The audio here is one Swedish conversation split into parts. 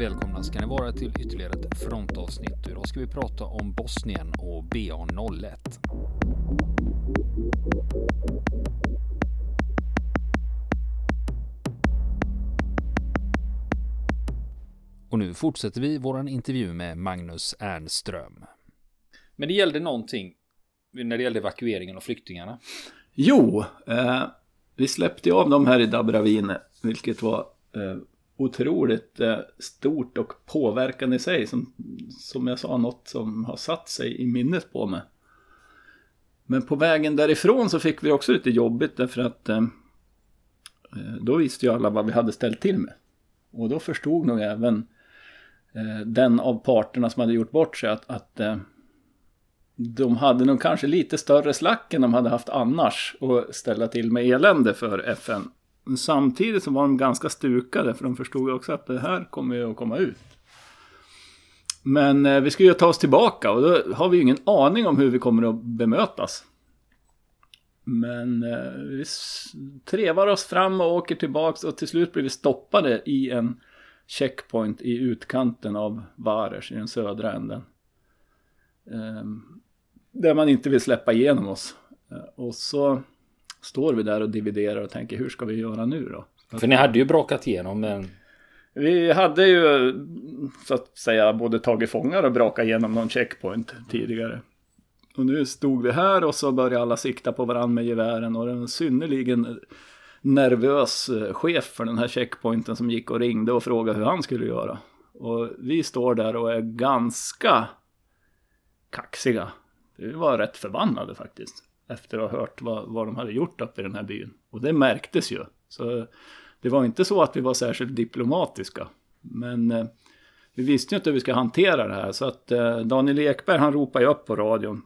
välkomna ska ni vara till ytterligare ett frontavsnitt. Idag ska vi prata om Bosnien och BA01. Och nu fortsätter vi våran intervju med Magnus Ernström. Men det gällde någonting när det gällde evakueringen och flyktingarna. Jo, eh, vi släppte av dem här i Dabravine, vilket var eh, otroligt eh, stort och påverkande i sig. Som, som jag sa, något som har satt sig i minnet på mig. Men på vägen därifrån så fick vi också lite jobbigt därför att eh, eh, då visste ju alla vad vi hade ställt till med. Och då förstod nog även eh, den av parterna som hade gjort bort sig att, att eh, de hade nog kanske lite större slack än de hade haft annars att ställa till med elände för FN. Samtidigt så var de ganska stukade för de förstod också att det här kommer ju att komma ut. Men eh, vi ska ju ta oss tillbaka och då har vi ju ingen aning om hur vi kommer att bemötas. Men eh, vi trevar oss fram och åker tillbaks och till slut blir vi stoppade i en checkpoint i utkanten av Vares i den södra änden. Eh, där man inte vill släppa igenom oss. Eh, och så står vi där och dividerar och tänker hur ska vi göra nu då? För ni hade ju brakat igenom men... Vi hade ju så att säga både tagit fångar och brakat igenom någon checkpoint tidigare. Och nu stod vi här och så började alla sikta på varandra med gevären och en synnerligen nervös eh, chef för den här checkpointen som gick och ringde och frågade hur han skulle göra. Och vi står där och är ganska kaxiga. Vi var rätt förbannade faktiskt efter att ha hört vad, vad de hade gjort uppe i den här byn. Och det märktes ju. Så det var inte så att vi var särskilt diplomatiska. Men eh, vi visste ju inte hur vi ska hantera det här. Så att eh, Daniel Ekberg han ropade ju upp på radion.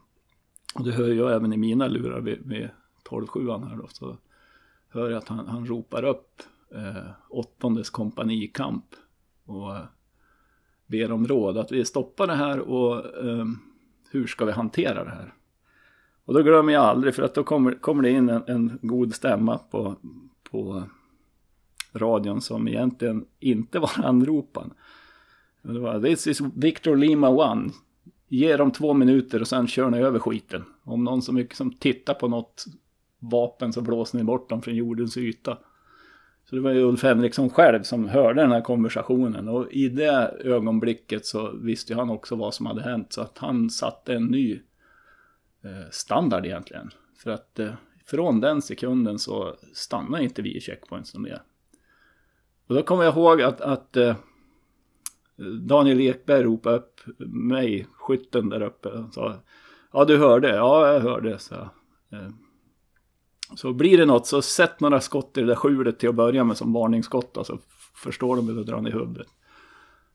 Och det hör jag även i mina lurar vid, vid 12-7 här då. Så hör jag att han, han ropar upp eh, åttondes kompanikamp. Och eh, ber om råd. Att vi stoppar det här och eh, hur ska vi hantera det här? Och då glömmer jag aldrig för att då kommer, kommer det in en, en god stämma på, på radion som egentligen inte var anropan. Det var This is Victor Lima One. Ge dem två minuter och sen kör ni över skiten. Om någon så mycket som tittar på något vapen så blåser ni bort dem från jordens yta. Så det var ju Ulf Henriksson själv som hörde den här konversationen. Och i det ögonblicket så visste han också vad som hade hänt. Så att han satte en ny Eh, standard egentligen. För att eh, från den sekunden så stannar inte vi i checkpoints som mer. Och då kommer jag ihåg att, att eh, Daniel Ekberg ropade upp mig, skytten där uppe. Och sa, ja du hörde? Ja, jag hörde. Så, så blir det något så sätt några skott i det där skjulet till att börja med som varningsskott. Så alltså, förstår de och drar ner huvudet.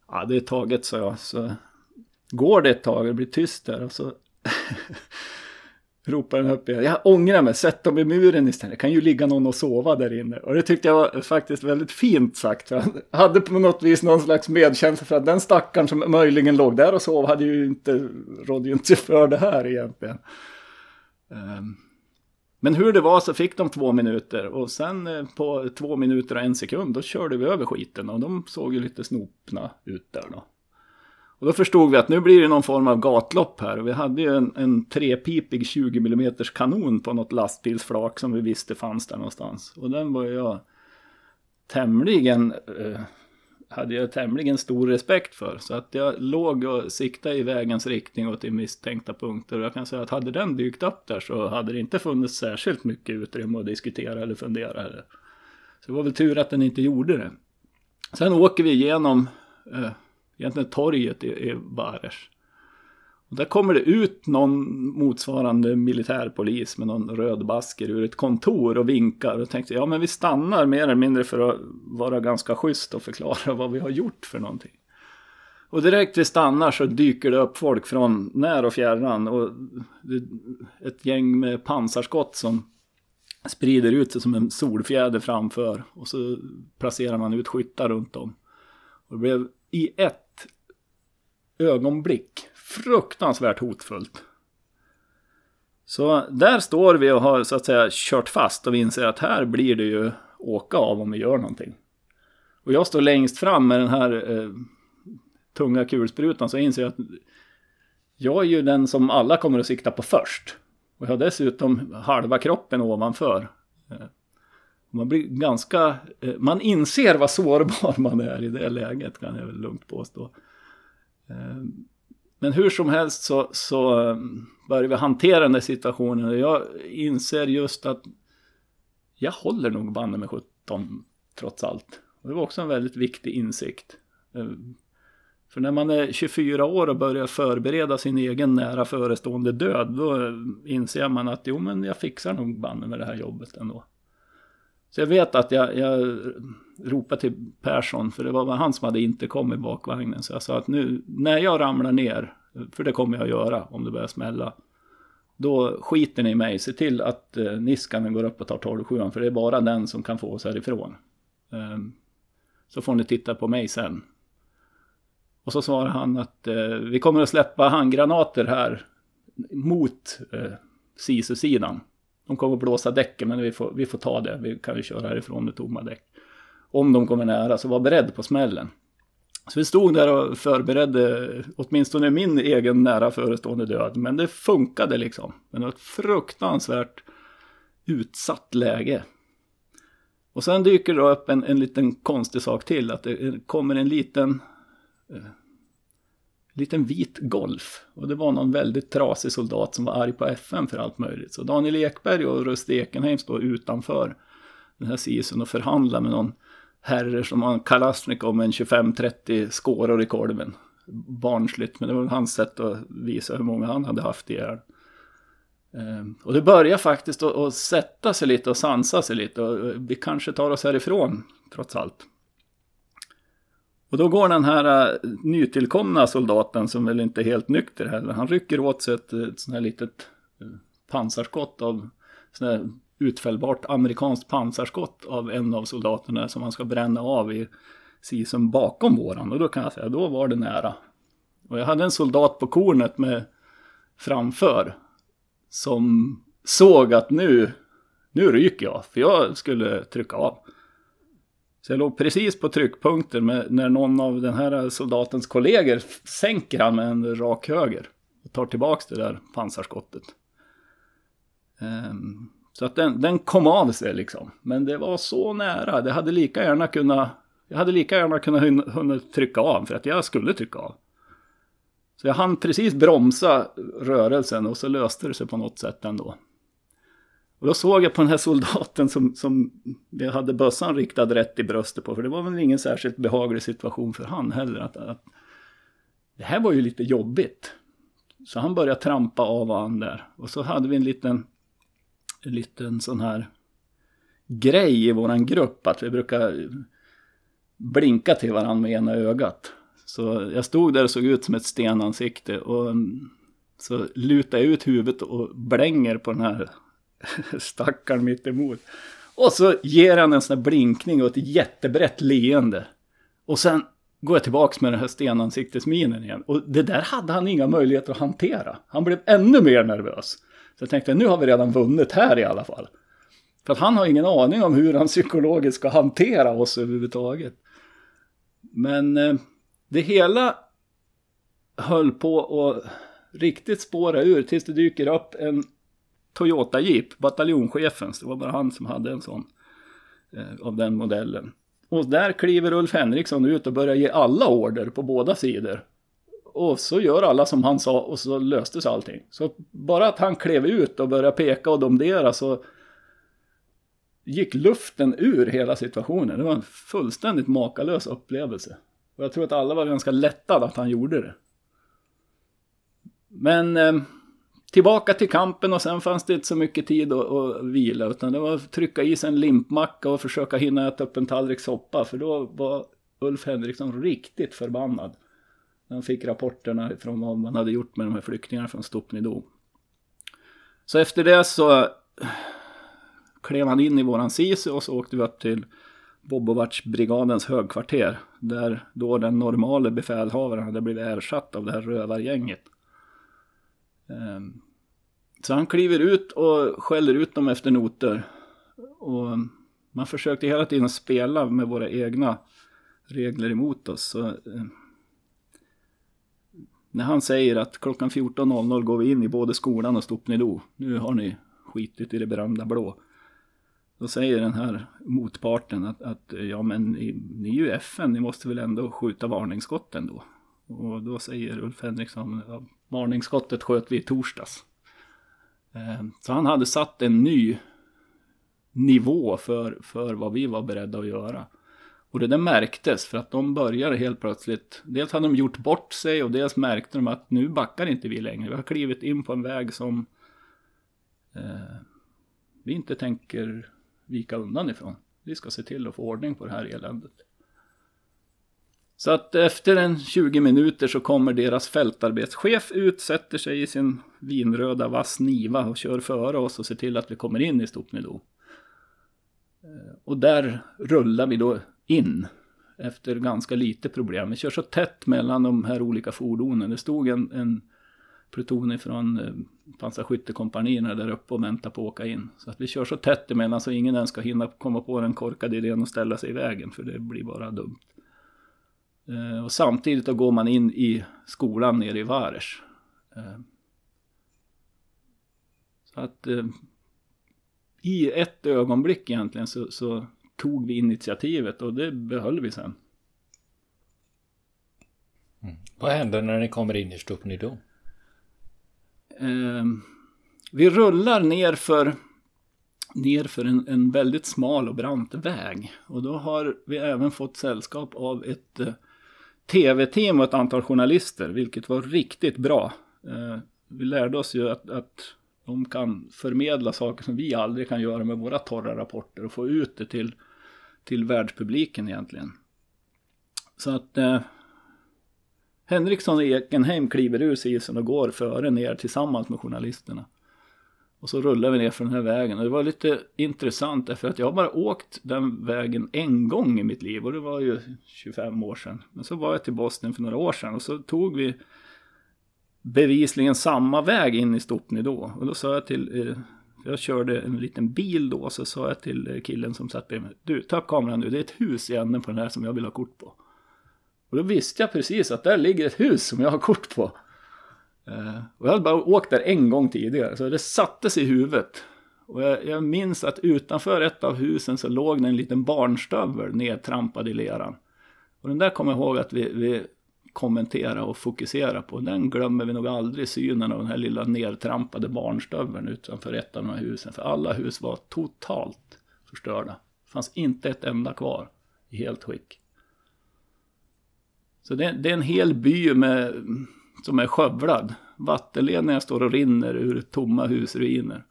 Ja, det är taget, sa jag. Så går det ett tag, det blir tyst där. Och så ropar den upp igen. Jag ångrar mig, sätt dem i muren istället. Det kan ju ligga någon och sova där inne. Och det tyckte jag var faktiskt väldigt fint sagt. Jag hade på något vis någon slags medkänsla för att den stackaren som möjligen låg där och sov hade ju inte, rådde ju inte för det här egentligen. Ehm, men hur det var så fick de två minuter och sen eh, på två minuter och en sekund då körde vi över skiten och de såg ju lite snopna ut där då. Och då förstod vi att nu blir det någon form av gatlopp här. Och vi hade ju en, en trepipig 20 mm kanon på något lastbilsflak som vi visste fanns där någonstans. Och den var jag tämligen, eh, hade jag tämligen stor respekt för. Så att jag låg och siktade i vägens riktning och till misstänkta punkter. Och jag kan säga att hade den dykt upp där så hade det inte funnits särskilt mycket utrymme att diskutera eller fundera. Eller. Så det var väl tur att den inte gjorde det. Sen åker vi igenom eh, egentligen torget i, i Bares. Och där kommer det ut någon motsvarande militärpolis med någon röd basker ur ett kontor och vinkar. Och tänkte, ja men vi stannar mer eller mindre för att vara ganska schysst och förklara vad vi har gjort för någonting. Och direkt vi stannar så dyker det upp folk från när och fjärran. Och ett gäng med pansarskott som sprider ut sig som en solfjäder framför. Och så placerar man ut skyttar runt om. Och det blev i ett ögonblick fruktansvärt hotfullt. Så där står vi och har så att säga kört fast och vi inser att här blir det ju åka av om vi gör någonting. Och jag står längst fram med den här eh, tunga kulsprutan så inser jag att jag är ju den som alla kommer att sikta på först. Och jag har dessutom halva kroppen ovanför. Eh, man blir ganska, eh, man inser vad sårbar man är i det läget kan jag väl lugnt påstå. Ehm, men hur som helst så, så ehm, börjar vi hantera den där situationen och jag inser just att jag håller nog banne med 17 trots allt. Och det var också en väldigt viktig insikt. Ehm, för när man är 24 år och börjar förbereda sin egen nära förestående död, då inser man att jo men jag fixar nog banne med det här jobbet ändå. Så jag vet att jag, jag ropade till Persson, för det var han som hade inte kommit bakvagnen. Så jag sa att nu, när jag ramlar ner, för det kommer jag att göra om det börjar smälla. Då skiter ni i mig, se till att eh, Niskanen går upp och tar 12 för det är bara den som kan få oss härifrån. Eh, så får ni titta på mig sen. Och så svarar han att eh, vi kommer att släppa handgranater här mot eh, SISU-sidan. De kommer att blåsa däcken men vi får, vi får ta det. Vi kan ju köra härifrån med tomma däck. Om de kommer nära så var beredd på smällen. Så vi stod där och förberedde åtminstone min egen nära förestående död. Men det funkade liksom. Men det var ett fruktansvärt utsatt läge. Och sen dyker det upp en, en liten konstig sak till. Att det kommer en liten eh, liten vit Golf. Och det var någon väldigt trasig soldat som var arg på FN för allt möjligt. Så Daniel Ekberg och Rust Ekenheim står utanför den här sisen och förhandlar med någon herre som har en Kalashnikov med en 25-30 skåror i kolven. Barnsligt, men det var hans sätt att visa hur många han hade haft ihjäl. Ehm, och det börjar faktiskt att sätta sig lite och sansa sig lite och vi kanske tar oss härifrån trots allt. Och då går den här uh, nytillkomna soldaten som väl inte är helt nykter heller. Han rycker åt sig ett, ett sånt här litet uh, pansarskott av sån här utfällbart amerikanskt pansarskott av en av soldaterna som han ska bränna av i sisen bakom våran. Och då kan jag säga, då var det nära. Och jag hade en soldat på kornet med framför som såg att nu, nu ryker jag, för jag skulle trycka av. Så jag låg precis på tryckpunkten med, när någon av den här soldatens kollegor sänker han med en rak höger. Och tar tillbaks det där pansarskottet. Um, så att den, den kom av sig liksom. Men det var så nära. Det hade lika gärna kunnat, jag hade lika gärna kunnat hunnit trycka av för att jag skulle trycka av. Så jag hann precis bromsa rörelsen och så löste det sig på något sätt ändå. Och då såg jag på den här soldaten som, som jag hade bössan riktad rätt i bröstet på. För det var väl ingen särskilt behaglig situation för han heller. Att, att det här var ju lite jobbigt. Så han började trampa av och an där. Och så hade vi en liten, en liten sån här grej i våran grupp. Att vi brukar blinka till varandra med ena ögat. Så jag stod där och såg ut som ett stenansikte. Och så lutade jag ut huvudet och blänger på den här stackaren mitt emot. Och så ger han en sån här blinkning och ett jättebrett leende. Och sen går jag tillbaks med den här stenansiktesminen igen. Och det där hade han inga möjligheter att hantera. Han blev ännu mer nervös. Så jag tänkte, nu har vi redan vunnit här i alla fall. För att han har ingen aning om hur han psykologiskt ska hantera oss överhuvudtaget. Men eh, det hela höll på att riktigt spåra ur tills det dyker upp en Toyota Jeep, bataljonschefens. Det var bara han som hade en sån eh, av den modellen. Och där kliver Ulf Henriksson ut och börjar ge alla order på båda sidor. Och så gör alla som han sa och så löstes allting. Så bara att han klev ut och började peka och domdera så gick luften ur hela situationen. Det var en fullständigt makalös upplevelse. Och jag tror att alla var ganska lättade att han gjorde det. Men eh, tillbaka till kampen och sen fanns det inte så mycket tid att, att vila. Utan det var att trycka i sig en limpmacka och försöka hinna äta upp en tallrik soppa. För då var Ulf Henriksson riktigt förbannad. När han fick rapporterna från vad man hade gjort med de här flyktingarna från Stupnido. Så efter det så klev han in i våran SISU och så åkte vi upp till Bobovac-brigadens högkvarter. Där då den normala befälhavaren hade blivit ersatt av det här rövargänget. Ehm, så han kliver ut och skäller ut dem efter noter. Och man försökte hela tiden spela med våra egna regler emot oss. Så, ehm, när han säger att klockan 14.00 går vi in i både skolan och Stopnido. Nu har ni skitit i det berömda blå. Då säger den här motparten att, att ja men ni, ni är ju FN, ni måste väl ändå skjuta varningsskotten då. Och då säger Ulf Henriksson, ja, varningsskottet sköt vi i torsdags. Eh, så han hade satt en ny nivå för, för vad vi var beredda att göra. Och det där märktes för att de började helt plötsligt. Dels hade de gjort bort sig och dels märkte de att nu backar inte vi längre. Vi har klivit in på en väg som eh, vi inte tänker vika undan ifrån. Vi ska se till att få ordning på det här eländet. Så att efter en 20 minuter så kommer deras fältarbetschef ut, sätter sig i sin vinröda vass niva och kör före oss och ser till att vi kommer in i Stopnido. Eh, och där rullar vi då in efter ganska lite problem. Vi kör så tätt mellan de här olika fordonen. Det stod en, en pluton ifrån eh, pansarskyttekompanierna där uppe och väntade på att åka in. Så att vi kör så tätt emellan så ingen ens ska hinna komma på den korkade idén och ställa sig i vägen för det blir bara dumt. Eh, och samtidigt då går man in i skolan nere i Vares. Eh, så att eh, i ett ögonblick egentligen så, så, tog vi initiativet och det behöll vi sen. Mm. Vad händer när ni kommer in i Stupnido? Eh, vi rullar ner för, ner för en, en, väldigt smal och brant väg. Och då har vi även fått sällskap av ett tv-team och ett antal journalister, vilket var riktigt bra. Eh, vi lärde oss ju att, att de kan förmedla saker som vi aldrig kan göra med våra torra rapporter och få ut det till, till världspubliken egentligen. Så att eh, Henriksson och Ekenheim kliver ur isen och går före ner tillsammans med journalisterna. Och så rullade vi ner för den här vägen. Och det var lite intressant därför att jag har bara åkt den vägen en gång i mitt liv. Och det var ju 25 år sedan. Men så var jag till Bosnien för några år sedan. Och så tog vi bevisligen samma väg in i Stopni då. Och då sa jag till, eh, jag körde en liten bil då. Så sa jag till eh, killen som satt bredvid mig. Du, ta upp kameran nu. Det är ett hus i änden på den här som jag vill ha kort på. Och då visste jag precis att där ligger ett hus som jag har kort på. Eh, och jag hade bara åkt där en gång tidigare, så det sattes i huvudet. Och jag, jag minns att utanför ett av husen så låg det en liten barnstövel nedtrampad i leran. Och den där kommer jag ihåg att vi, vi kommenterade och fokuserade på. Den glömmer vi nog aldrig synen av den här lilla nedtrampade barnstöveln utanför ett av de här husen. För alla hus var totalt förstörda. Det fanns inte ett enda kvar i helt skick. Så det, det är en hel by med som är skövlad. Vattenledningar står och rinner ur tomma husruiner.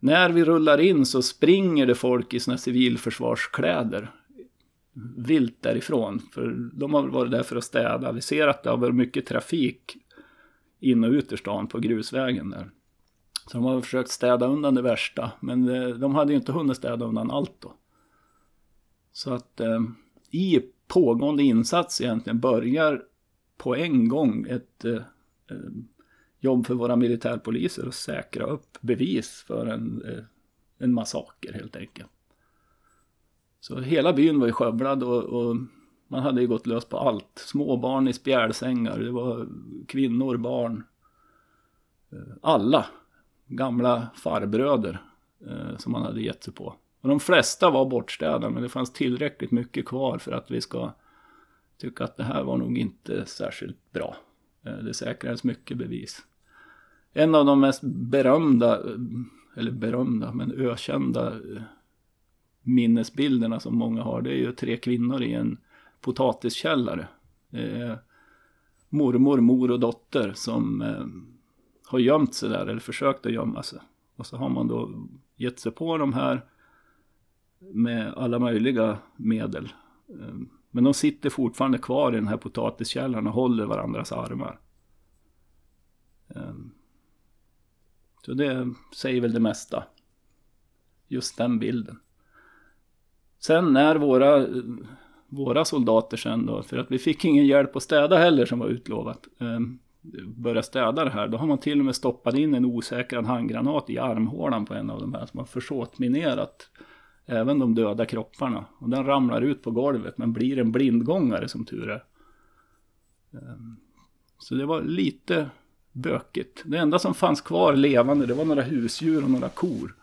När vi rullar in så springer det folk i sina civilförsvarskläder vilt därifrån. För de har varit där för att städa. Vi ser att det har varit mycket trafik in och ut ur stan på grusvägen där. Så de har försökt städa undan det värsta. Men eh, de hade ju inte hunnit städa undan allt då. Så att eh, i pågående insats egentligen börjar på en gång ett Eh, Ehm, jobb för våra militärpoliser att säkra upp bevis för en, eh, en massaker helt enkelt. Så hela byn var ju skövlad och, och, man hade ju gått lös på allt. Småbarn i spjälsängar, det var kvinnor, barn. Eh, alla gamla farbröder eh, som man hade gett sig på. Och de flesta var bortstädade men det fanns tillräckligt mycket kvar för att vi ska tycka att det här var nog inte särskilt bra. Eh, det säkrades mycket bevis. En av de mest berömda, eh, eller berömda, men ökända eh, minnesbilderna som många har, det är ju tre kvinnor i en potatiskällare. Mormor, mor och dotter som har gömt sig där, eller försökt att gömma sig. Och så har man då gett sig på de här med alla möjliga medel. Men de sitter fortfarande kvar i den här potatiskällan och håller varandras armar. Ehm, så det säger väl det mesta. Just den bilden. Sen när våra, våra soldater sen då, för att vi fick ingen hjälp att städa heller som var utlovat. Ehm, börja städa det här, då har man till och med stoppat in en osäkrad handgranat i armhålan på en av de här som har försåtminerat Även de döda kropparna. Och den ramlar ut på golvet men blir en blindgångare som tur är. Ehm, så det var lite bökigt. Det enda som fanns kvar levande det var några husdjur och några kor.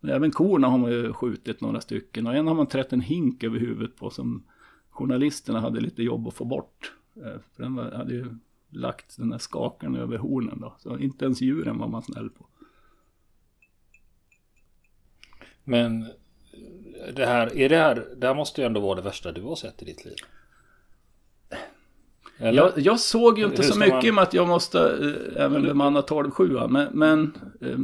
Men även korna har man ju skjutit några stycken och en har man trätt en hink över huvudet på som journalisterna hade lite jobb att få bort. Ehm, för den hade ju lagt den här skakan över hornen då. Så inte ens djuren var man snäll på. Men det här, är det här, det här måste ju ändå vara det värsta du har sett i ditt liv. Jag, jag, såg ju inte så mycket man... med att jag måste äh, även bemanna 12-7 men, men äh,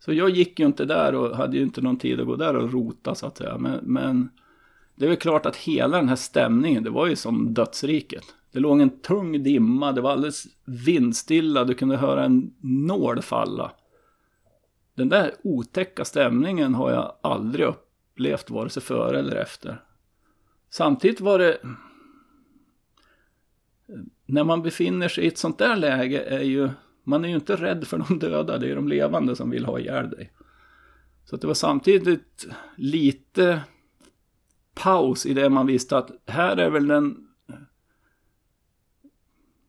Så jag gick ju inte där och hade ju inte någon tid att gå där och rota så att säga. Men, men det är väl klart att hela den här stämningen, det var ju som dödsriket. Det låg en tung dimma, det var alldeles vindstilla, du kunde höra en nål falla. Den där otäcka stämningen har jag aldrig upplevt vare sig före eller efter. Samtidigt var det... När man befinner sig i ett sånt där läge är ju... Man är ju inte rädd för de döda, det är de levande som vill ha ihjäl dig. Så det var samtidigt lite paus i det man visste att här är väl den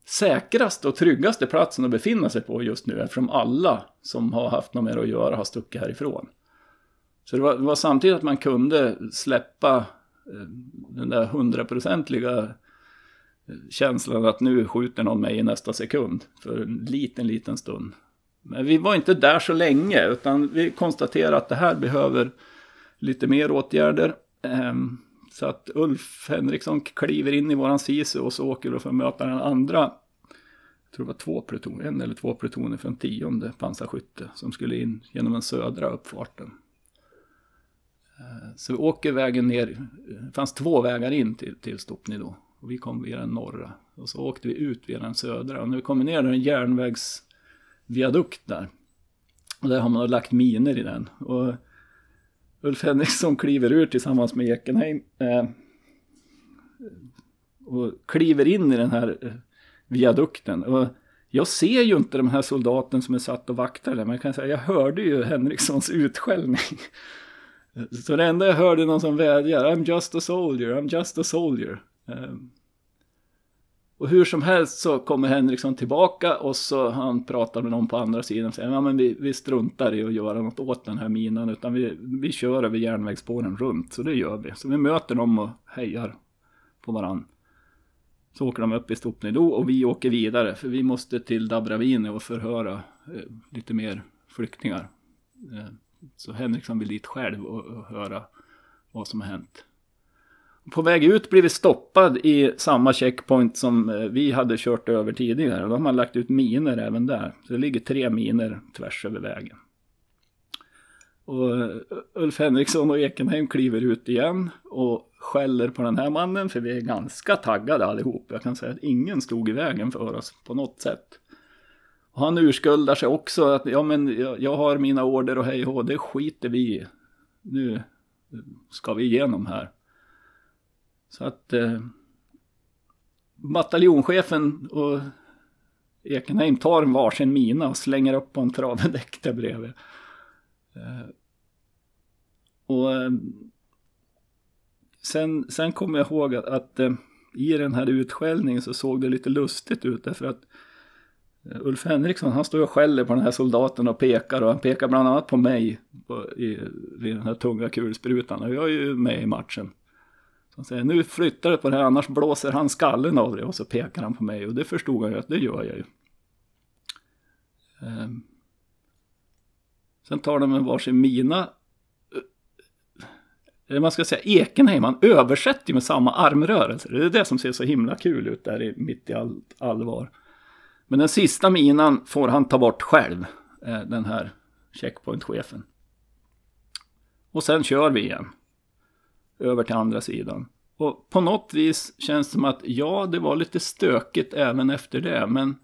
säkraste och tryggaste platsen att befinna sig på just nu eftersom alla som har haft något med att göra har stuckit härifrån. Så det var, det var samtidigt att man kunde släppa eh, den där hundraprocentiga eh, känslan att nu skjuter någon mig i nästa sekund för en liten, liten stund. Men vi var inte där så länge utan vi konstaterade att det här behöver lite mer åtgärder. Ehm, så att Ulf Henriksson kliver in i våran SISU och så åker vi för att möta den andra. Jag tror det var två plutoner, en eller två plutoner från tionde pansarskytte som skulle in genom den södra uppfarten. Eh, så vi åker vägen ner, det fanns två vägar in till, till Stopni då. Och vi kom via den norra. Och så åkte vi ut via den södra. Och när vi kommer ner där en järnvägsviadukt där. Och där har man lagt miner i den. Och Ulf Henriksson kliver ur tillsammans med Ekenheim. Eh, och kliver in i den här eh, viadukten. Och jag ser ju inte de här soldaten som är satt och vaktar där, men jag kan säga jag hörde ju Henrikssons utskällning. Så det enda jag hörde är någon som vädjar, I'm just a soldier, I'm just a soldier. Ehm. Och hur som helst så kommer Henriksson tillbaka och så han pratar med någon på andra sidan och säger ja men vi, vi struntar i att göra något åt den här minan utan vi, vi kör över järnvägsspåren runt. Så det gör vi. Så vi möter dem och hejar på varann. Så åker de upp i Stopnido och vi åker vidare för vi måste till Dabravini och förhöra eh, lite mer flyktingar. Eh, så Henriksson vill dit själv och, och höra vad som har hänt. På väg ut blir vi stoppad i samma checkpoint som eh, vi hade kört över tidigare. Då har man lagt ut miner även där. Så det ligger tre miner tvärs över vägen. Och eh, Ulf Henriksson och Ekenheim kliver ut igen och skäller på den här mannen för vi är ganska taggade allihop. Jag kan säga att ingen stod i vägen för oss på något sätt. Och han urskuldar sig också att ja men jag, jag har mina order och hej och det skiter vi i. Nu ska vi igenom här. Så att eh, bataljonschefen och Ekenheim tar en varsin mina och slänger upp på en travedäck där bredvid. Eh, och eh, sen, sen kommer jag ihåg att, att eh, i den här utskällningen så såg det lite lustigt ut därför att eh, Eh, Ulf Henriksson han står och skäller på den här soldaten och pekar och han pekar bland annat på mig på, i, vid den här tunga kulsprutan och jag är ju med i matchen. Han säger nu flyttar du på det här annars blåser han skallen av dig och så pekar han på mig och det förstod han ju att det gör jag ju. Um, sen tar de en varsin mina. Eh, eller man ska säga Ekenheim, han översätter ju med samma armrörelser, Det är det som ser så himla kul ut där mitt i allt allvar. Men den sista minan får han ta bort själv, eh, den här checkpointchefen. Och sen kör vi igen över till andra sidan. Och på något vis känns det som att ja, det var lite stökigt även efter det, men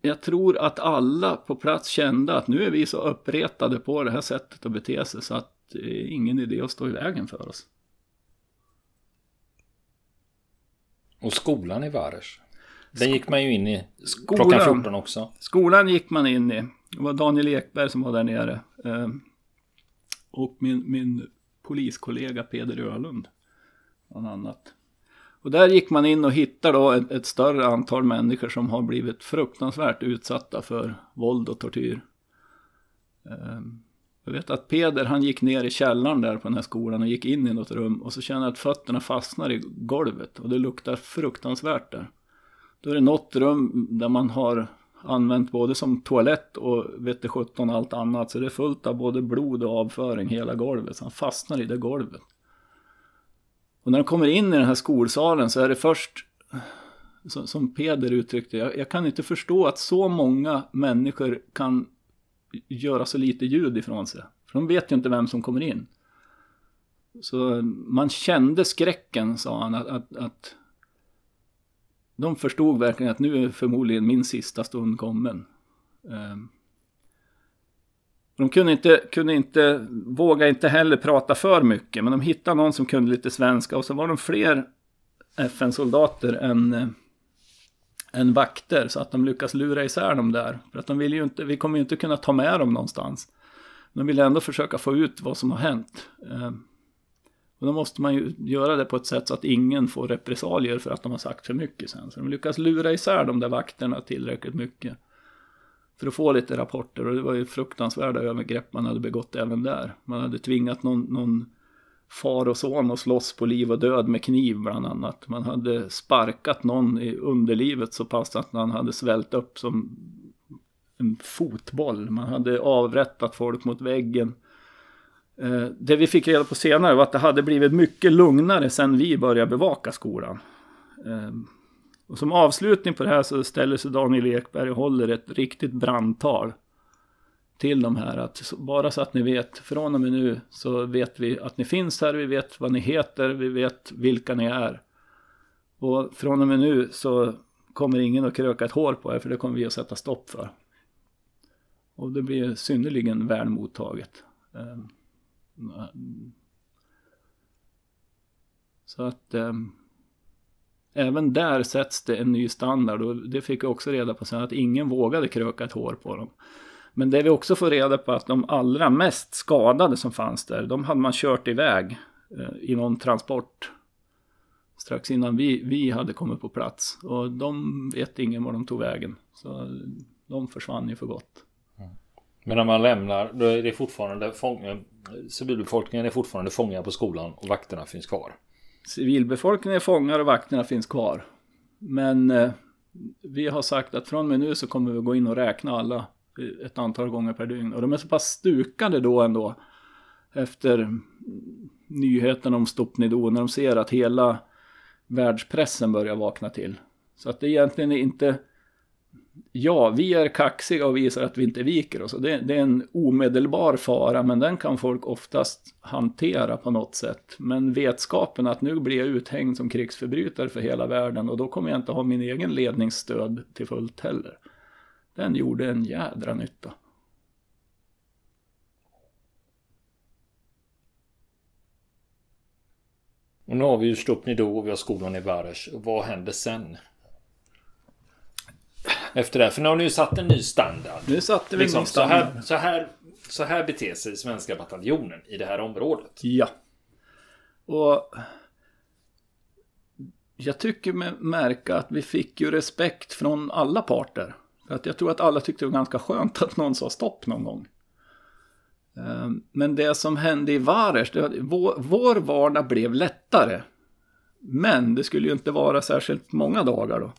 jag tror att alla på plats kände att nu är vi så uppretade på det här sättet att bete sig så att det är ingen idé att stå i vägen för oss. Och skolan i Vares? Den gick man ju in i skolan, klockan 14 också. Skolan gick man in i. Det var Daniel Ekberg som var där nere. Ehm, och min, min poliskollega Peder Ölund. Bland annat. Och där gick man in och hittade då ett, ett, större antal människor som har blivit fruktansvärt utsatta för våld och tortyr. Um, jag vet att Peder han gick ner i källaren där på den här skolan och gick in i något rum och så kände jag att fötterna fastnar i golvet och det luktar fruktansvärt där. Då är det något rum där man har använt både som toalett och vette sjutton allt annat. Så det är fullt av både blod och avföring hela golvet. Så han fastnar i det golvet. Och när han kommer in i den här skolsalen så är det först, som Peder uttryckte jag, jag kan inte förstå att så många människor kan göra så lite ljud ifrån sig. För de vet ju inte vem som kommer in. Så man kände skräcken, sa han, att, att, att de förstod verkligen att nu är förmodligen min sista stund kommen. Ehm. De kunde inte, kunde inte, våga inte heller prata för mycket, men de hittade någon som kunde lite svenska och så var de fler FN-soldater än, eh, än vakter, så att de lyckas lura isär dem där. För att de vill ju inte, vi kommer ju inte kunna ta med dem någonstans. De ville ändå försöka få ut vad som har hänt. Ehm. Och då måste man ju göra det på ett sätt så att ingen får repressalier för att de har sagt för mycket sen. Så de lyckas lura isär de där vakterna tillräckligt mycket. För att få lite rapporter och det var ju fruktansvärda övergrepp man hade begått även där. Man hade tvingat någon, någon far och son att slåss på liv och död med kniv bland annat. Man hade sparkat någon i underlivet så pass att han hade svällt upp som en fotboll. Man hade avrättat folk mot väggen. Eh, det vi fick reda på senare var att det hade blivit mycket lugnare sen vi började bevaka skolan. Eh, och som avslutning på det här så ställer sig Daniel Ekberg och håller ett riktigt brandtal till de här. Att bara så att ni vet, från och med nu så vet vi att ni finns här, vi vet vad ni heter, vi vet vilka ni är. Och från och med nu så kommer ingen att kröka ett hår på er, för det kommer vi att sätta stopp för. Och det blir synnerligen väl mottaget. Eh, så att eh, även där sätts det en ny standard och det fick jag också reda på sen att ingen vågade kröka ett hår på dem. Men det vi också får reda på är att de allra mest skadade som fanns där, de hade man kört iväg eh, i någon transport strax innan vi, vi hade kommit på plats. Och de vet ingen var de tog vägen. Så de försvann ju för gott. Men när man lämnar, då är det fortfarande fångar, eh, civilbefolkningen är fortfarande fångar på skolan och vakterna finns kvar. Civilbefolkningen är fångar och vakterna finns kvar. Men eh, vi har sagt att från och med nu så kommer vi gå in och räkna alla eh, ett antal gånger per dygn. Och de är så pass stukade då ändå. Efter nyheten om Stopnido. När de ser att hela världspressen börjar vakna till. Så att det egentligen är inte ja, vi är kaxiga och visar att vi inte viker oss. Det, det, är en omedelbar fara, men den kan folk oftast hantera på något sätt. Men vetskapen att nu blir jag uthängd som krigsförbrytare för hela världen och då kommer jag inte ha min egen ledningsstöd till fullt heller. Den gjorde en jädra nytta. Och nu har vi ju Stupnido och vi har skolan i Varesh. Vad händer sen? Efter det. För nu har ni ju satt en ny standard. Nu satte vi liksom, en ny standard. Så här, så, här, så här beter sig svenska bataljonen i det här området. Ja. Och jag tycker mig märka att vi fick ju respekt från alla parter. För att jag tror att alla tyckte det var ganska skönt att någon sa stopp någon gång. Ehm, men det som hände i Vares, vår, vår vardag blev lättare. Men det skulle ju inte vara särskilt många dagar då.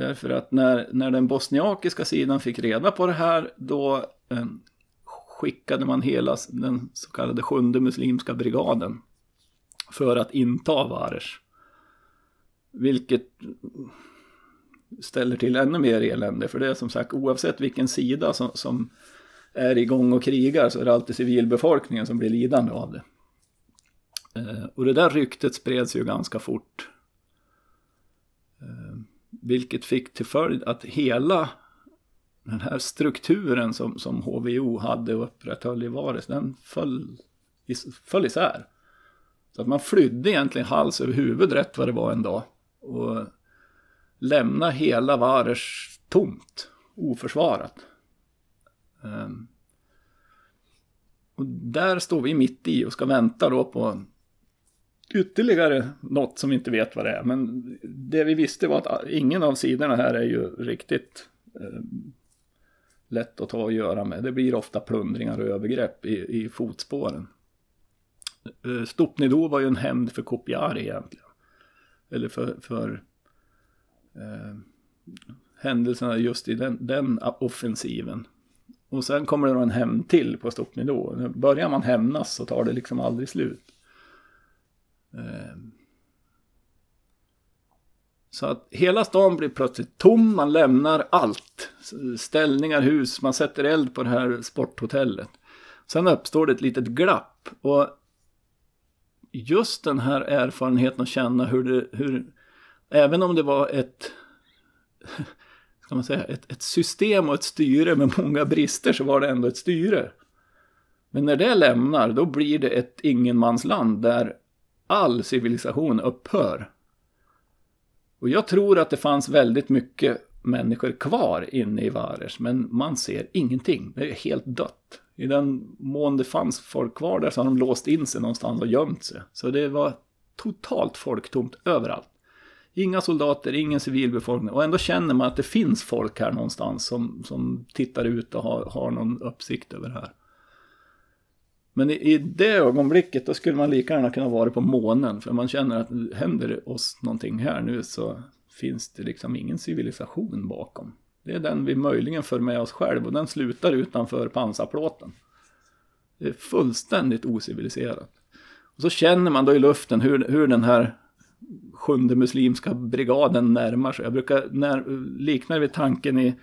Därför att när, när den bosniakiska sidan fick reda på det här, då eh, skickade man hela den så kallade sjunde muslimska brigaden för att inta Vares. Vilket ställer till ännu mer elände, för det är som sagt oavsett vilken sida som, som är igång och krigar så är det alltid civilbefolkningen som blir lidande av det. Eh, och det där ryktet spreds ju ganska fort. Vilket fick till följd att hela den här strukturen som, som HVO hade och upprätthöll i Vares, den föll, föll isär. Så att man flydde egentligen hals över huvud rätt vad det var en dag. Och lämna hela Vares tomt, oförsvarat. Um, och där står vi mitt i och ska vänta då på ytterligare något som vi inte vet vad det är. Men det vi visste var att ingen av sidorna här är ju riktigt eh, lätt att ta och göra med. Det blir ofta plundringar och övergrepp i, i fotspåren. Eh, Stopnido var ju en hämnd för Kopiari egentligen. Eller för, för eh, händelserna just i den, den offensiven. Och sen kommer det en hämnd till på Stopnido. Börjar man hämnas så tar det liksom aldrig slut. Ehm. Så att hela stan blir plötsligt tom, man lämnar allt. Ställningar, hus, man sätter eld på det här sporthotellet. Sen uppstår det ett litet glapp. Och just den här erfarenheten att känna hur det, hur, även om det var ett, ska man säga, ett, ett system och ett styre med många brister så var det ändå ett styre. Men när det lämnar, då blir det ett ingenmansland där all civilisation upphör. Och jag tror att det fanns väldigt mycket människor kvar inne i Vares, men man ser ingenting. Det är helt dött. I den mån det fanns folk kvar där så har de låst in sig någonstans och gömt sig. Så det var totalt folktomt överallt. Inga soldater, ingen civilbefolkning. Och ändå känner man att det finns folk här någonstans som, som tittar ut och har, har någon uppsikt över det här. Men i, i, det ögonblicket då skulle man lika gärna kunna vara på månen. För man känner att händer det oss någonting här nu så finns det liksom ingen civilisation bakom. Det är den vi möjligen för med oss själv och den slutar utanför pansarplåten. Det är fullständigt ociviliserat. Och så känner man då i luften hur, hur den här sjunde muslimska brigaden närmar sig. Jag brukar när, likna det vid tanken i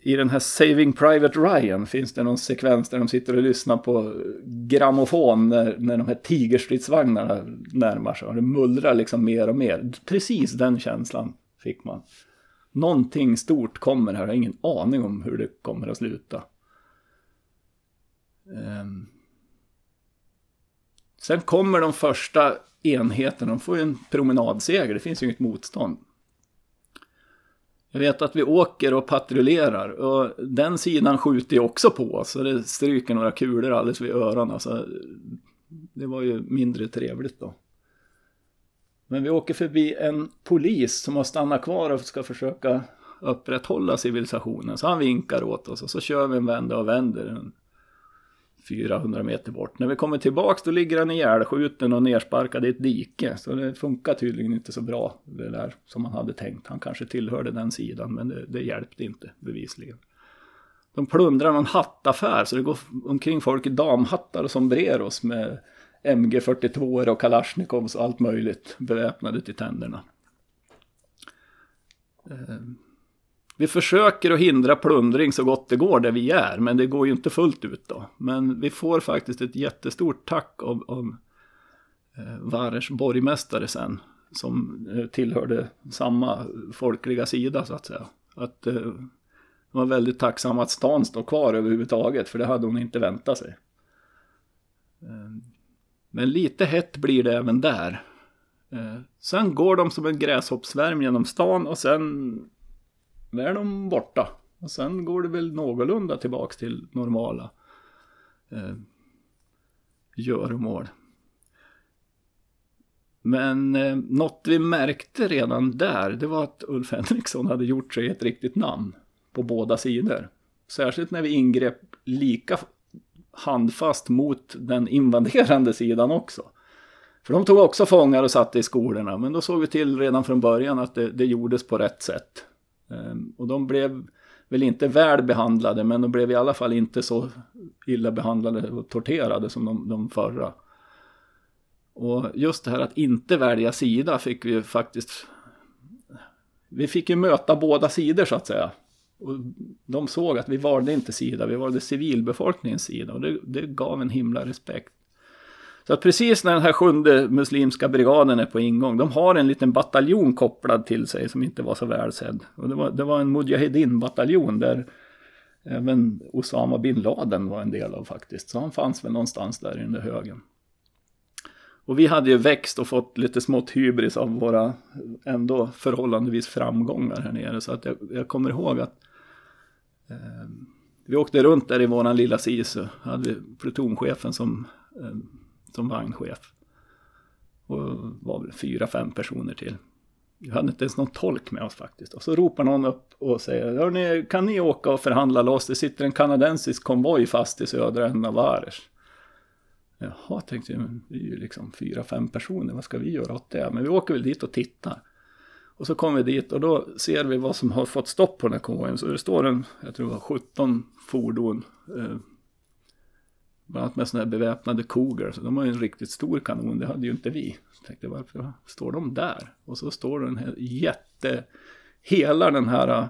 i den här Saving Private Ryan finns det någon sekvens där de sitter och lyssnar på grammofon när, när de här tigerstridsvagnarna närmar sig. Och det mullrar liksom mer och mer. Precis den känslan fick man. Någonting stort kommer här, jag har ingen aning om hur det kommer att sluta. Ehm. Sen kommer de första enheterna, de får ju en promenadseger, det finns ju inget motstånd. Jag vet att vi åker och patrullerar och den sidan skjuter ju också på så det stryker några kulor alldeles vid öronen. Så det var ju mindre trevligt då. Men vi åker förbi en polis som har stannat kvar och ska försöka upprätthålla civilisationen. Så han vinkar åt oss och så kör vi en vända och vänder. 400 meter bort. När vi kommer tillbaks då ligger han ihjälskjuten och nersparkad i ett dike. Så det funkar tydligen inte så bra det där som man hade tänkt. Han kanske tillhörde den sidan men det, det hjälpte inte bevisligen. De plundrar någon hattaffär så det går omkring folk i damhattar och sombreros med MG42 och Kalashnikovs och allt möjligt beväpnade till tänderna. Ehm. Vi försöker att hindra plundring så gott det går där vi är, men det går ju inte fullt ut då. Men vi får faktiskt ett jättestort tack av, av eh, Varers borgmästare sen, som eh, tillhörde samma folkliga sida så att säga. Att eh, de var väldigt tacksamma att stan står kvar överhuvudtaget, för det hade hon inte väntat sig. Eh, men lite hett blir det även där. Sen går de som en gräshoppsvärm genom stan och sen är de borta. Och sen går det väl någorlunda tillbaks till normala eh, göromål. Men eh, något vi märkte redan där, det var att Ulf Henriksson hade gjort sig ett riktigt namn på båda sidor. Särskilt när vi ingrep lika handfast mot den invaderande sidan också. För de tog också fångar och satte i skolorna, men då såg vi till redan från början att det, det gjordes på rätt sätt. Ehm, och de blev väl inte väl behandlade men de blev i alla fall inte så illa behandlade och torterade som de, de förra. Och just det här att inte välja sida fick vi ju faktiskt... Vi fick ju möta båda sidor så att säga. Och de såg att vi valde inte sida, vi valde civilbefolkningens sida och det, det gav en himla respekt. Så att precis när den här sjunde muslimska brigaden är på ingång, de har en liten bataljon kopplad till sig som inte var så välsedd. Och det var, det var en Mujahedin-bataljon där även Osama bin Laden var en del av faktiskt. Så han fanns väl någonstans där i den där högen. Och vi hade ju växt och fått lite smått hybris av våra ändå förhållandevis framgångar här nere. Så att jag, jag kommer ihåg att eh, vi åkte runt där i våran lilla SISU. Hade vi plutonchefen som eh, som vagnchef. Och var väl fyra, fem personer till. Vi hade inte ens någon tolk med oss faktiskt. Och så ropar någon upp och säger, kan ni åka och förhandla loss? Det sitter en kanadensisk konvoj fast i södra änden av Vares. Jaha, tänkte jag, men vi är ju liksom fyra, fem personer, vad ska vi göra åt det? Men vi åker väl dit och tittar. Och så kommer vi dit och då ser vi vad som har fått stopp på den här konvojen. Så det står en, jag tror det var 17 fordon. Eh, bland annat med sådana här beväpnade koger. Så de har ju en riktigt stor kanon, det hade ju inte vi. Så tänkte varför står de där? Och så står den här jätte, hela den här äh,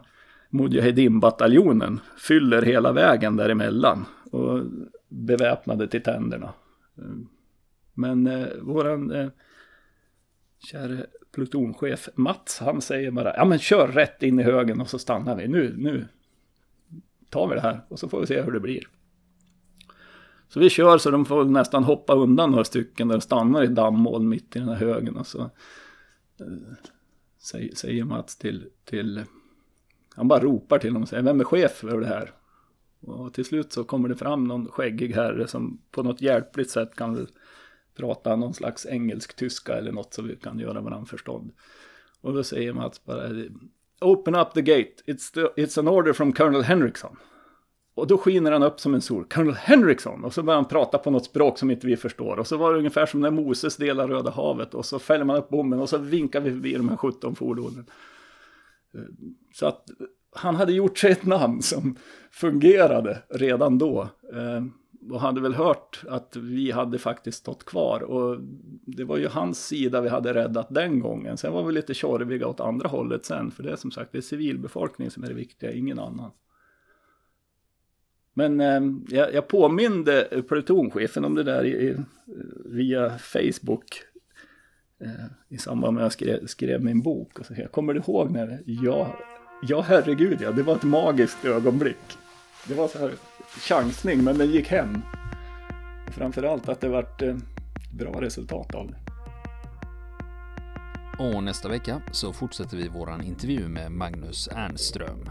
Mujahedin-bataljonen fyller hela vägen däremellan. Och beväpnade till tänderna. Mm. Men eh, våran eh, käre plutonchef Mats, han säger bara, ja men kör rätt in i högen och så stannar vi. Nu, nu tar vi det här och så får vi se hur det blir. Så vi kör så de får nästan hoppa undan några stycken där de stannar i dammoln mitt i den här högen. Och så eh, säger Mats till, till, han bara ropar till dem och säger, vem är chef över det här? Och till slut så kommer det fram någon skäggig herre som på något hjälpligt sätt kan prata någon slags engelsk-tyska eller något så vi kan göra varandra förstånd. Och då säger Mats bara Open up the gate, it's, the, it's an order from Colonel Henriksson. Och då skiner han upp som en sol. Colonel Henriksson! Och så börjar han prata på något språk som inte vi förstår. Och så var det ungefär som när Moses delar Röda havet. Och så fäller man upp bommen och så vinkar vi förbi de här 17 fordonen. Eh, så att han hade gjort sig ett namn som fungerade redan då. Eh, och hade väl hört att vi hade faktiskt stått kvar. Och det var ju hans sida vi hade räddat den gången. Sen var vi lite tjorviga åt andra hållet sen. För det är som sagt det är civilbefolkningen som är det viktiga, ingen annan. Men eh, jag, jag påminde plutonchefen om det där i, via Facebook. Eh, I samband med att jag skrev, skrev min bok. Och så, jag kommer du ihåg när det? Ja, ja herregud ja, det var ett magiskt ögonblick. Det var så här chansning, men den gick hem. Framförallt att det vart eh, bra resultat av det. Och nästa vecka så fortsätter vi våran intervju med Magnus Ernström.